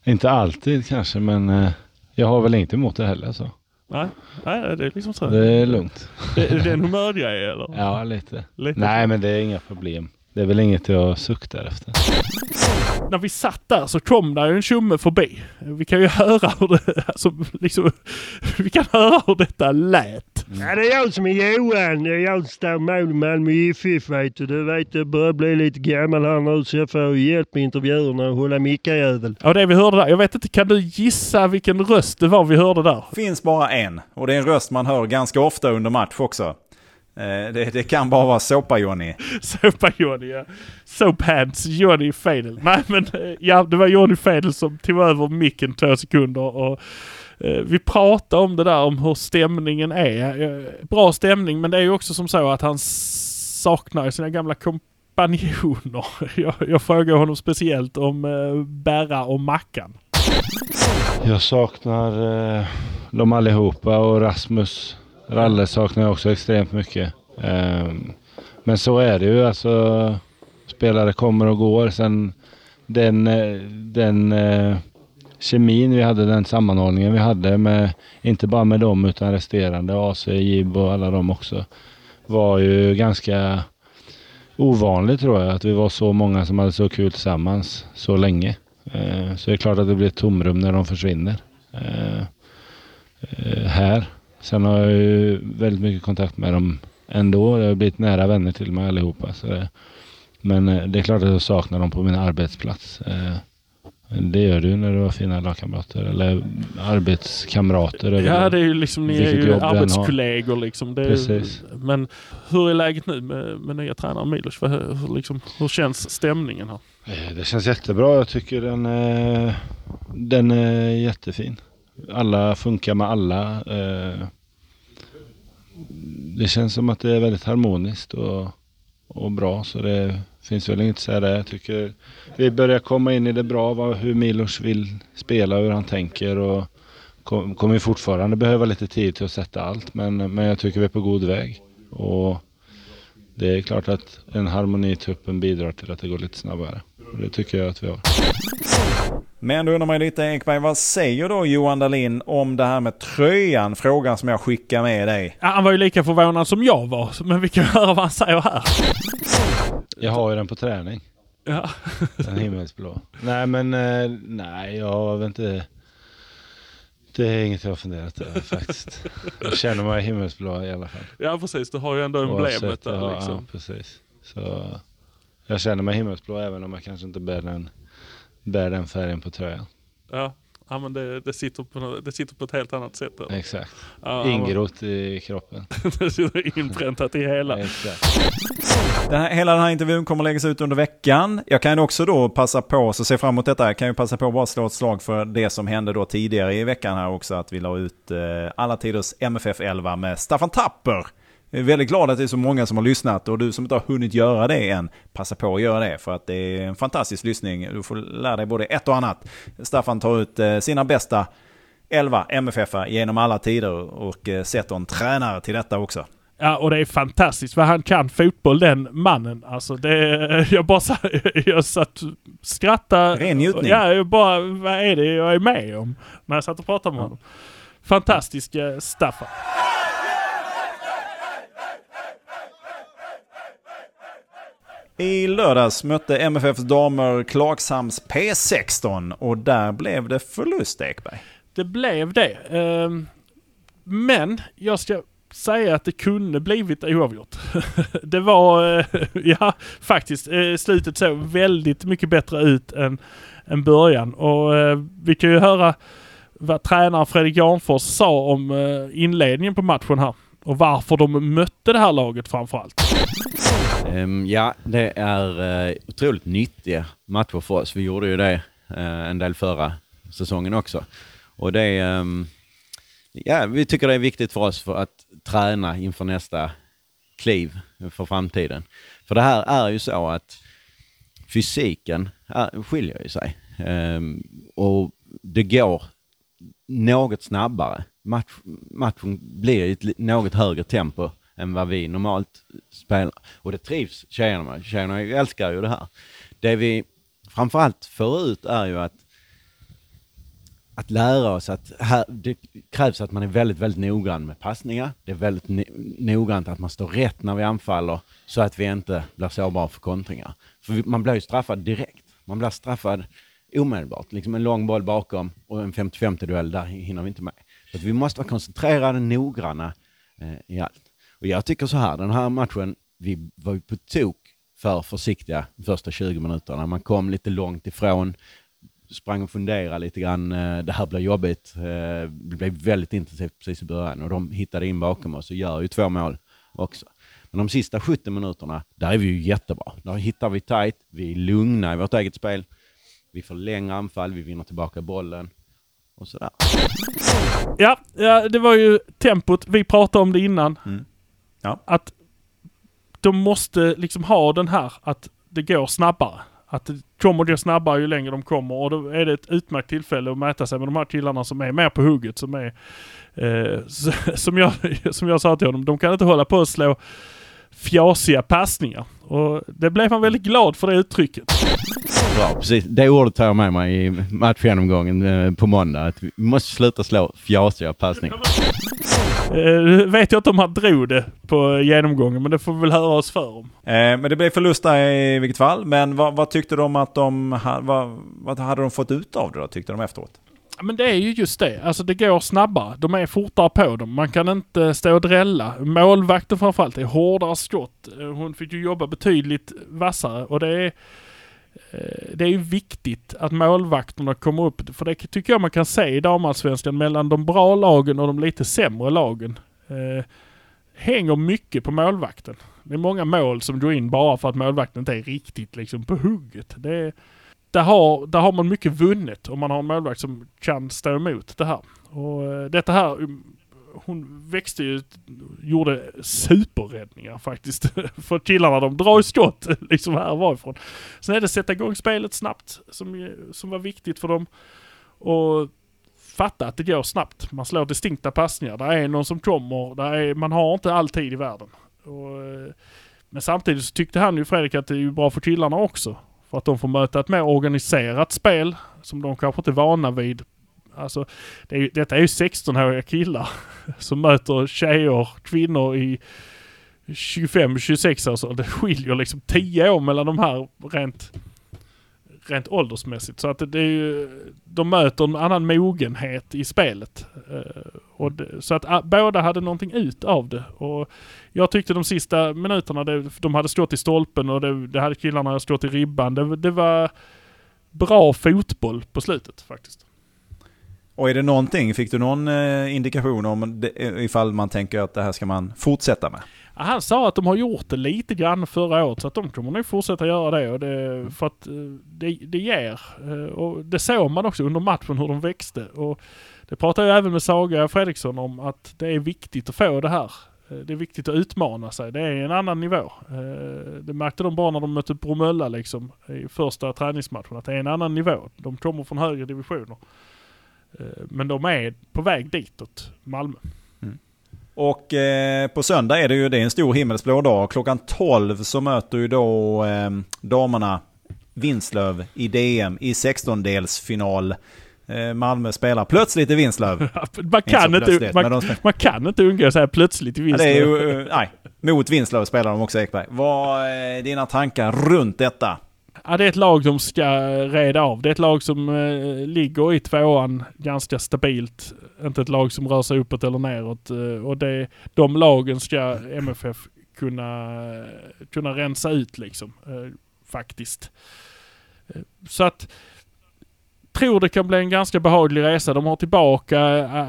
inte alltid kanske men eh, jag har väl inte emot det heller så. Nej, nej det är liksom så. Det är lugnt. Det, är det en humörgrej eller? Ja, lite. lite. Nej, men det är inga problem. Det är väl inget jag suktar efter. När vi satt där så kom där en tjomme förbi. Vi kan ju höra hur det, alltså, liksom, vi kan höra hur detta lät. Ja, det är jag som är Johan. Det är jag som står mål i Malmö FF vet du. Du vet, jag börjar bli lite gammal här nu så jag får hjälp med intervjuerna och hålla mickajävel. Ja, det vi hörde där. Jag vet inte, kan du gissa vilken röst det var vi hörde där? Finns bara en. Och det är en röst man hör ganska ofta under match också. Det, det, kan bara vara Såpa-Johnny. Såpa-Johnny, ja. Soaphands Johnny Fedel. Nej men ja, det var Johnny Fedel som tog över micken två sekunder och eh, vi pratade om det där om hur stämningen är. Bra stämning men det är ju också som så att han saknar sina gamla kompanjoner. Jag, jag frågar honom speciellt om eh, Berra och Mackan. Jag saknar eh, dem allihopa och Rasmus Ralle saknar jag också extremt mycket. Ehm, men så är det ju. Alltså, spelare kommer och går. Sen den, eh, den eh, kemin vi hade, den sammanhållningen vi hade med, inte bara med dem utan resterande, AC, Jib och alla dem också, var ju ganska ovanligt tror jag. Att vi var så många som hade så kul tillsammans så länge. Ehm, så det är klart att det blir ett tomrum när de försvinner. Ehm, eh, här. Sen har jag ju väldigt mycket kontakt med dem ändå. Jag har blivit nära vänner till mig allihopa. Så det, men eh, det är klart att jag saknar dem på min arbetsplats. Eh, det gör du när du har fina lagkamrater eller arbetskamrater. Ja, det är ju liksom, ni är ju arbetskollegor liksom. Det Precis. Men hur är läget nu med, med nya tränaren Milos? Hur, liksom, hur känns stämningen här? Eh, det känns jättebra. Jag tycker den, den är jättefin alla funkar med alla. Eh, det känns som att det är väldigt harmoniskt och och bra. Så det finns väl inget att säga där. Jag tycker vi börjar komma in i det bra, vad, hur Milos vill spela, hur han tänker. Och kom, kommer fortfarande behöva lite tid till att sätta allt. Men, men jag tycker vi är på god väg. Och det är klart att en harmoni i truppen bidrar till att det går lite snabbare. Och det tycker jag att vi har. Men då undrar man ju lite Ekberg, vad säger då Johan Dahlin om det här med tröjan? Frågan som jag skickar med dig. Ja, han var ju lika förvånad som jag var, men vi kan höra vad han säger här. Jag har ju den på träning. Ja. Den himmelsblå. Nej men, eh, nej jag vet inte. Det är inget jag har funderat över faktiskt. Jag känner mig himmelsblå i alla fall. ja, precis. Du har ju ändå emblemet där liksom. Ja, precis. Så jag känner mig himmelsblå även om jag kanske inte bär den, bär den färgen på tröjan. Ja. Ja men det, det, sitter på, det sitter på ett helt annat sätt. där. Exakt. Ja, Ingrott i kroppen. det sitter inpräntat i hela. Exakt. Den här, hela den här intervjun kommer läggas ut under veckan. Jag kan också då passa på, så se fram emot detta, jag kan ju passa på att bara slå ett slag för det som hände då tidigare i veckan här också, att vi la ut eh, alla tiders MFF 11 med Staffan Tapper. Är väldigt glad att det är så många som har lyssnat och du som inte har hunnit göra det än, passa på att göra det för att det är en fantastisk lyssning. Du får lära dig både ett och annat. Staffan tar ut eh, sina bästa 11 MFF genom alla tider och eh, sätter en tränare till detta också. Ja, och det är fantastiskt vad han kan fotboll den mannen. Alltså det, jag bara sa, jag satt skratta. Ren njutning. Ja, jag bara, vad är det jag är med om? När jag satt och pratade med honom. Fantastisk eh, Staffan. I lördags mötte MFFs damer Klagshamns P16 och där blev det förlust Ekberg. Det blev det. Ehm, men jag ska säga att det kunde blivit oavgjort. det var, eh, ja faktiskt, eh, slutet såg väldigt mycket bättre ut än, än början. Och eh, vi kan ju höra vad tränare Fredrik Janfors sa om inledningen på matchen här. Och varför de mötte det här laget framförallt. Um, ja, det är uh, otroligt nyttiga matcher för oss. Vi gjorde ju det uh, en del förra säsongen också. Och det um, ja, vi tycker det är viktigt för oss för att träna inför nästa kliv för framtiden. För det här är ju så att fysiken är, skiljer ju sig. Um, och det går något snabbare. Match, matchen blir i ett något högre tempo än vad vi normalt spelar. Och det trivs tjejerna med. Tjejerna älskar ju det här. Det vi framförallt får ut är ju att att lära oss att här, det krävs att man är väldigt, väldigt noggrann med passningar. Det är väldigt no- noggrant att man står rätt när vi anfaller så att vi inte blir sårbara för kontringar. För man blir ju straffad direkt. Man blir straffad omedelbart. Liksom en lång boll bakom och en 50-50 duell, där hinner vi inte med. Så att vi måste vara koncentrerade, noggranna eh, i allt. Och jag tycker så här, den här matchen, vi var ju på tok för försiktiga de första 20 minuterna. Man kom lite långt ifrån, sprang och funderade lite grann. eh, Det här blir jobbigt. eh, Det blev väldigt intensivt precis i början och de hittade in bakom oss och gör ju två mål också. Men de sista 70 minuterna, där är vi ju jättebra. Där hittar vi tight, vi är lugna i vårt eget spel. Vi förlänger anfall, vi vinner tillbaka bollen och sådär. Ja, ja, det var ju tempot. Vi pratade om det innan. Mm. Ja. Att de måste liksom ha den här att det går snabbare. Att det kommer gå snabbare ju längre de kommer och då är det ett utmärkt tillfälle att mäta sig med de här killarna som är mer på hugget. Som är, eh, som, jag, som jag sa till honom, de kan inte hålla på att slå fjasiga passningar. Och det blev han väldigt glad för det uttrycket. Bra, precis. Det ordet tar jag med mig i matchgenomgången eh, på måndag. Att vi måste sluta slå fjasiga passningar. Eh, vet jag inte om han drog det på genomgången, men det får vi väl höra oss för om. Eh, men det blev förlust där i vilket fall. Men vad, vad tyckte de att de... ha- Vad, vad hade de fått ut av det då, tyckte de efteråt? Men det är ju just det. Alltså det går snabbare. De är fortare på dem. Man kan inte stå och drälla. Målvakten framförallt är hårdare skott. Eh, hon fick ju jobba betydligt vassare och det är eh, det är ju viktigt att målvakterna kommer upp. För det tycker jag man kan se i damallsvenskan mellan de bra lagen och de lite sämre lagen. Eh, hänger mycket på målvakten. Det är många mål som går in bara för att målvakten inte är riktigt liksom på hugget. Det är, där, har, där har man mycket vunnet om man har en målvakt som kan stå emot det här. Och eh, detta här um, hon växte ju, gjorde superräddningar faktiskt. För killarna de drar ju skott liksom här varifrån. Sen är det sätta igång spelet snabbt som, som var viktigt för dem. Och fatta att det går snabbt. Man slår distinkta passningar. Det är någon som kommer. Där är, man har inte all tid i världen. Och, eh, men samtidigt så tyckte han ju Fredrik att det är ju bra för killarna också. För att de får möta ett mer organiserat spel som de kanske inte är vana vid. Alltså, det är, detta är ju 16-åriga killar som möter tjejer, kvinnor i 25-26 år. Det skiljer liksom 10 år mellan de här rent, rent åldersmässigt. Så att det, är ju, de möter en annan mogenhet i spelet. Eh, och det, så att ah, båda hade någonting ut av det. Och jag tyckte de sista minuterna, det, de hade stått i stolpen och det, det hade killarna stått i ribban. Det, det var bra fotboll på slutet faktiskt. Och är det någonting, fick du någon eh, indikation om det, ifall man tänker att det här ska man fortsätta med? Han sa att de har gjort det lite grann förra året så att de kommer nog fortsätta göra det. Och det för att eh, det, det ger. Eh, Och det såg man också under matchen hur de växte. Och det pratade jag även med Saga Fredriksson om att det är viktigt att få det här. Eh, Det är viktigt att utmana sig. Det är en annan nivå. Det märkte de bara när de mötte Bromölla liksom i första träningsmatchen. Att det är en annan nivå. De kommer från högre divisioner. Men de är på väg ditåt, Malmö. Och eh, på söndag är det ju det är en stor himmelsblå dag. Klockan 12 så möter ju då eh, damerna Vinslöv i DM i 16-delsfinal. Eh, Malmö spelar plötsligt i Vinslöv. Man kan, inte, plötsligt, man, de man kan inte undgå så här plötsligt i Ja, det är ju, eh, nej, mot Vinslöv spelar de också Ekberg. Vad är dina tankar runt detta? Ja, det är ett lag som ska reda av. Det är ett lag som eh, ligger i tvåan ganska stabilt. Inte ett lag som rör sig uppåt eller neråt. Eh, och det, de lagen ska MFF kunna, kunna rensa ut liksom. Eh, faktiskt. Eh, så att tror det kan bli en ganska behaglig resa. De har tillbaka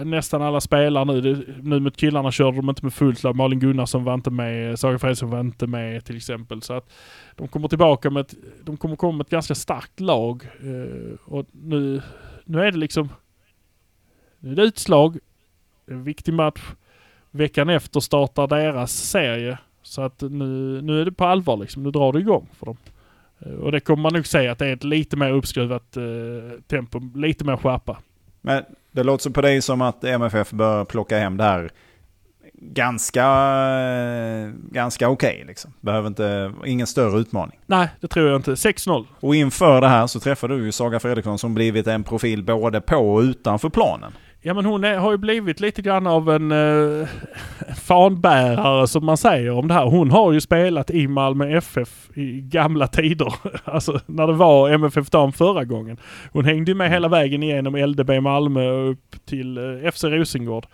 nästan alla spelare nu. Det, nu mot killarna körde de inte med fullt lag. Malin Gunnarsson var inte med, Saga Fredriksson var inte med till exempel. Så att de kommer tillbaka med ett, de kommer komma med ett ganska starkt lag. Och nu, nu är det liksom, nu är det utslag. Det är en viktig match. Veckan efter startar deras serie. Så att nu, nu är det på allvar liksom. Nu drar det igång för dem. Eh, Och det kommer man nog säga att det är ett lite mer uppskruvat eh, tempo, lite mer skärpa. Men det låter så på dig som att MFF bör plocka hem det här ganska, ganska okej. liksom. Behöver inte, ingen större utmaning. Nej, det tror jag inte. 6-0. Och inför det här så träffade du ju Saga Fredriksson som blivit en profil både på och utanför planen. Ja men hon är, har ju blivit lite grann av en eh, fanbärare som man säger om det här. Hon har ju spelat i Malmö FF i gamla tider. alltså när det var MFF Dam förra gången. Hon hängde ju med hela vägen igenom LDB Malmö upp till eh, FC Rosengård.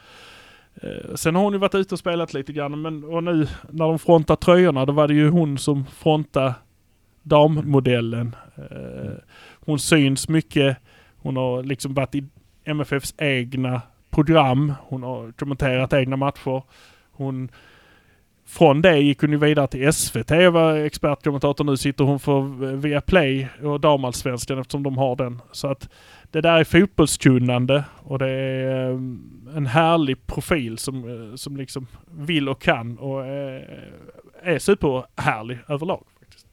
Eh, sen har hon ju varit ute och spelat lite grann men och nu när de frontar tröjorna då var det ju hon som frontade dammodellen. Eh, hon syns mycket. Hon har liksom varit i MFFs egna program. Hon har kommenterat egna matcher. Hon, från det gick hon ju vidare till SVT och var expertkommentator. Nu sitter hon för Viaplay och damallsvenskan eftersom de har den. Så att det där är fotbollskunnande och det är eh, en härlig profil som, eh, som liksom vill och kan och är, är superhärlig överlag. Faktiskt.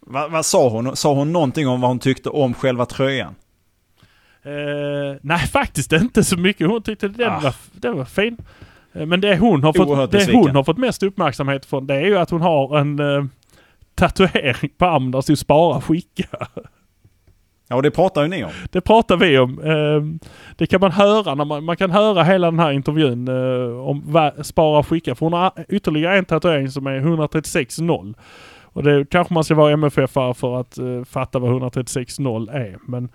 Vad, vad sa hon? Sa hon någonting om vad hon tyckte om själva tröjan? Eh, nej, faktiskt inte så mycket. Hon tyckte den, Ah. var, den var fin. Eh, Men det hon, har Oerhört fått, det besviken. hon har fått mest uppmärksamhet från det är ju att hon har en eh, tatuering på armen där det spara skicka. Ja, och det pratar ju ni om. Det pratar vi om. Eh, det kan man höra när man, man kan höra hela den här intervjun eh, om spara skicka. För hon har ytterligare en tatuering som är 136-0. Och det kanske man ska vara MFF för att eh, fatta vad 136-0 är. Men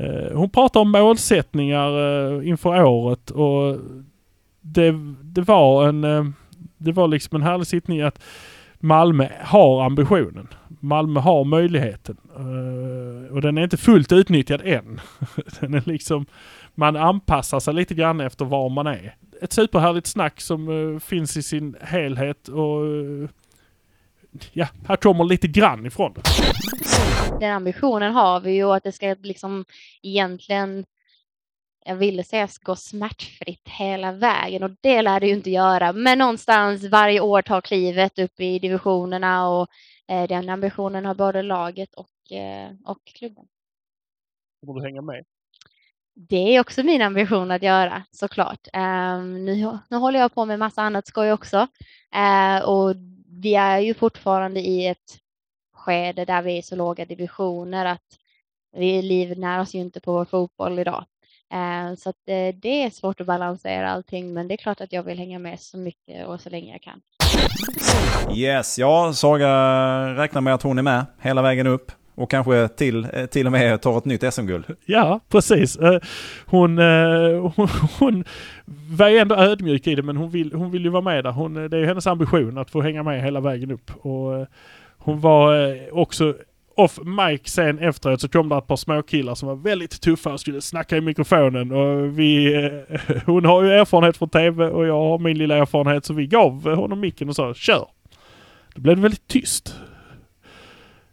Eh, hon pratar om målsättningar eh, inför året och det, det var en eh, det var liksom en härlig sittning att Malmö har ambitionen. Malmö har möjligheten. Och den är inte fullt utnyttjad än. den är liksom, man anpassar sig lite grann efter var man är. Ett superhärligt snack som finns i sin helhet och ja, här kommer lite grann ifrån det. Den ambitionen har vi ju att det ska liksom egentligen jag ville säga gå smärtfritt hela vägen och det lär det ju inte göra. Men någonstans varje år ta klivet upp i divisionerna och eh, den ambitionen har både laget och, eh, och klubben. Kommer du hänga med? Det är också min ambition att göra såklart. Um, nu, nu håller jag på med massa annat skoj också uh, och vi är ju fortfarande i ett skede där vi är så låga divisioner att vi livnär oss ju inte på vår fotboll idag. Eh, så att, eh, det är svårt att balansera allting men det är klart att jag vill hänga med så mycket och så länge jag kan. Yes, ja, Saga räknar med att hon är med hela vägen upp. Och kanske till, eh, till och med tar ett nytt SM-guld. Ja, precis. Eh, hon, eh, hon, hon var ändå ödmjuk i det men hon vill, hon vill ju vara med där. Hon, det är ju hennes ambition att få hänga med hela vägen upp. Och hon var också off mic sen efteråt så kom det ett par småkillar som var väldigt tuffa och skulle snacka i mikrofonen. Och vi, hon har ju erfarenhet från TV och jag har min lilla erfarenhet så vi gav honom micken och sa kör. Då blev det väldigt tyst.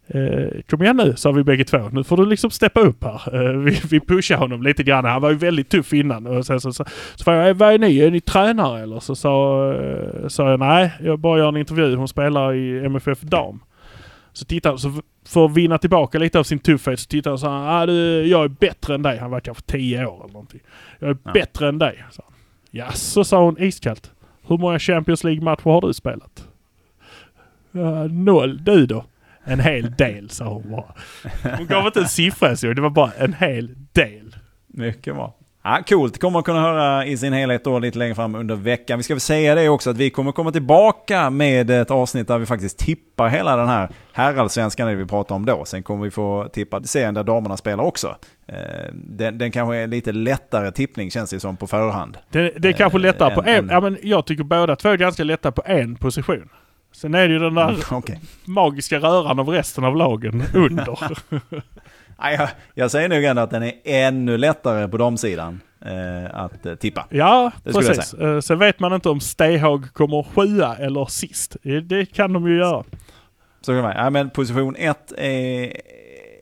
Eh, kom igen nu, sa vi bägge två. Nu får du liksom steppa upp här. Eh, vi, vi pushade honom lite grann. Han var ju väldigt tuff innan. Och sen så, så, så frågade jag, vad är ni? Är ni tränare eller? Så sa, eh, sa jag, nej, jag bara gör en intervju. Hon spelar i MFF Dam. Så tittade så för att vinna tillbaka lite av sin tuffhet så tittade han och sa, ah, du, jag är bättre än dig. Han var kanske tio år eller någonting. Jag är ja. bättre än dig. Så, ja, så sa hon iskallt. Hur många Champions League-matcher har du spelat? Uh, noll. Du då? En hel del sa hon bara. Hon gav inte en siffra så det var bara en hel del. Mycket bra. Ja, coolt, kommer man kunna höra i sin helhet då lite längre fram under veckan. Vi ska väl säga det också att vi kommer komma tillbaka med ett avsnitt där vi faktiskt tippar hela den här herrallsvenskan det vi pratade om då. Sen kommer vi få tippa serien där damerna spelar också. Eh, den, den kanske är lite lättare tippning känns det som på förhand. Det, det är kanske lättare på en, ja men jag tycker båda två är ganska lätta på en position. Sen är det ju den där mm, okay. magiska röran av resten av lagen under. jag, jag säger nog ändå att den är ännu lättare på de sidan eh, att eh, tippa. Ja, precis. Eh, sen vet man inte om Stehag kommer sjua eller sist. Det kan de ju göra. Så kan man, ja, men position ett är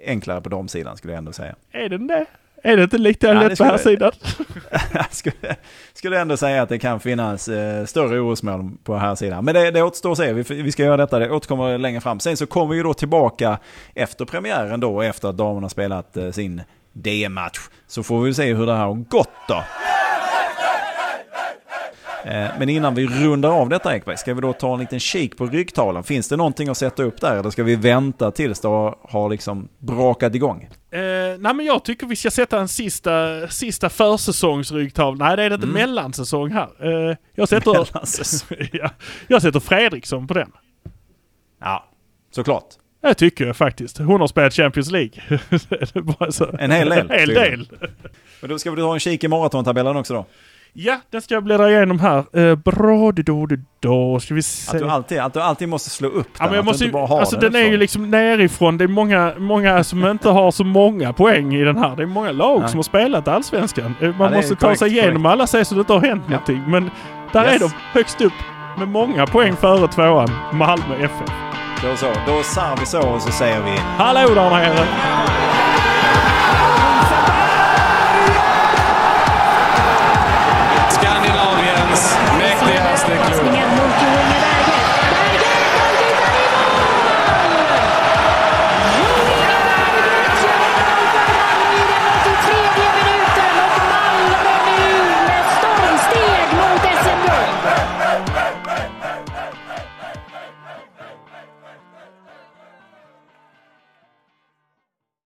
enklare på de sidan skulle jag ändå säga. Är den det? Är det inte lite lätt på här sidan? skulle, skulle ändå säga att det kan finnas eh, större orosmål på här sidan. Men det, det återstår att se. Vi, vi ska göra detta, det återkommer längre fram. Sen så kommer vi då tillbaka efter premiären då, efter att damerna spelat eh, sin DM-match. Så får vi se hur det här har gått då. Eh, men innan vi rundar av detta Ekberg, ska vi då ta en liten kik på ryggtalen? Finns det någonting att sätta upp där eller ska vi vänta tills det har liksom brakat igång? Eh, nej men jag tycker vi ska sätta en sista, sista försäsongsryggtavla. Nej det är det inte, mm. mellansäsong här. Eh, jag, sätter, ja, jag sätter Fredriksson på den. Ja, såklart. Det tycker jag faktiskt. Hon har spelat Champions League. en hel del. En hel del. Men då ska vi ta en kik i maratontabellen också då? Ja, den ska jag bläddra igenom här. Uh, bra, det då, det då. Ska vi se. Att du alltid, att du alltid måste slå upp den. Ja, men jag måste, ju, alltså den, den är ju liksom nerifrån. Det är många, många som inte har så många poäng i den här. Det är många lag Nej. som har spelat Allsvenskan. Eh, man ja, måste ta sig igenom korrekt. alla se så det inte har hänt ja. någonting. Men där yes. är de högst upp med många poäng före tvåan, Malmö FF. Då så. Då sar vi så och så säger vi... Hallå där nere!